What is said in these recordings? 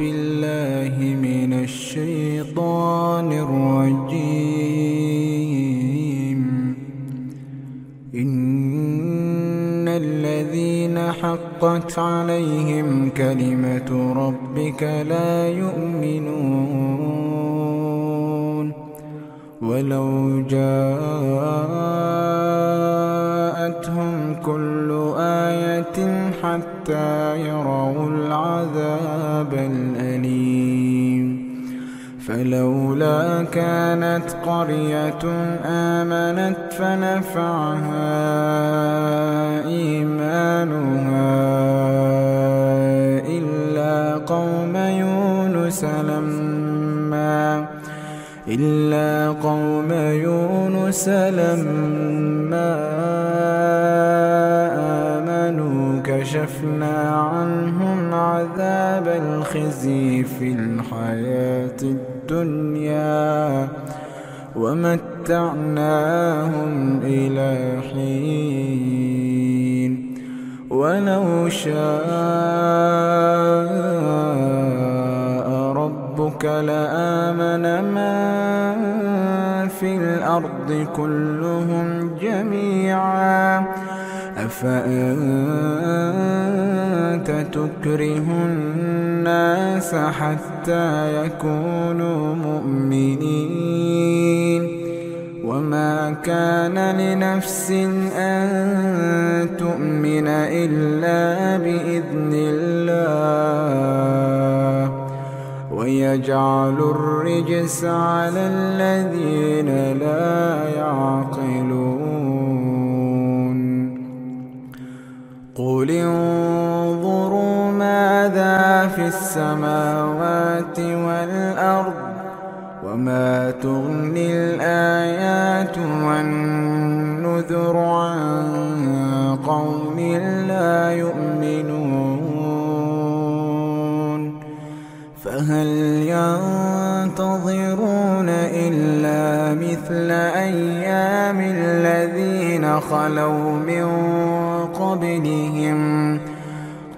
بالله من الشيطان الرجيم. إن الذين حقت عليهم كلمة ربك لا يؤمنون. ولو جاءتهم فلولا كانت قرية آمنت فنفعها إيمانها إلا قوم يونس لما إلا قوم يونس لما آمنوا كشفنا عنهم عذاب الخزي في الحياة الدنيا ومتعناهم إلى حين. ولو شاء ربك لآمن من في الأرض كلهم جميعا. أفأنت تكره الناس حتى يكونوا مؤمنين. وما كان لنفس أن تؤمن إلا بإذن الله. ويجعل الرجس على الذين لا يعقلون. قل السماوات والأرض وما تغني الآيات والنذر عن قوم لا يؤمنون فهل ينتظرون إلا مثل أيام الذين خلوا من قبلهم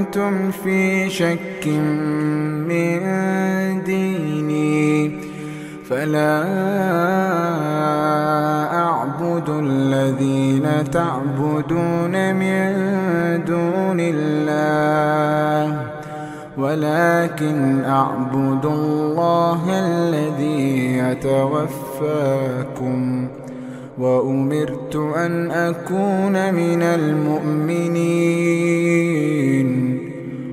كنتم في شك من ديني فلا أعبد الذين تعبدون من دون الله ولكن أعبد الله الذي يتوفاكم. وأمرت أن أكون من المؤمنين.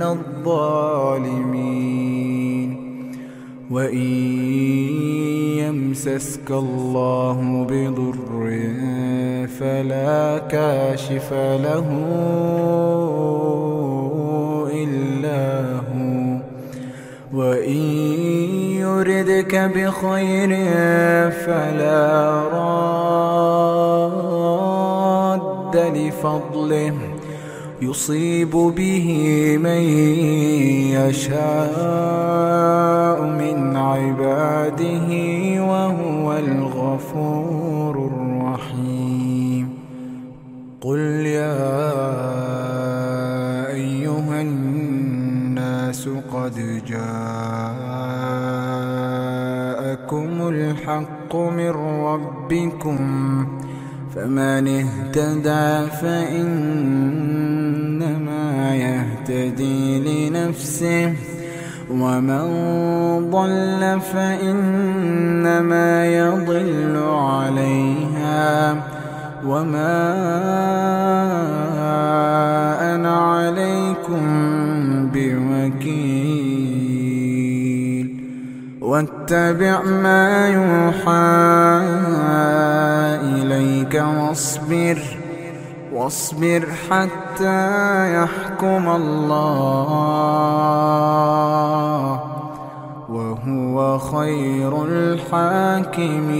من الظالمين. وإن يمسسك الله بضر فلا كاشف له إلا هو. وإن يردك بخير فلا راد لفضله. يصيب به من يشاء من عباده وهو الغفور الرحيم. قل يا أيها الناس قد جاءكم الحق من ربكم فمن اهتدى فإنما يهتدي لنفسه ومن ضل فإنما يضل عليها وما أنا عليكم بوكيل. واتبع ما يوحى إليك واصبر. واصبر حتى يحكم الله وهو خير الحاكمين.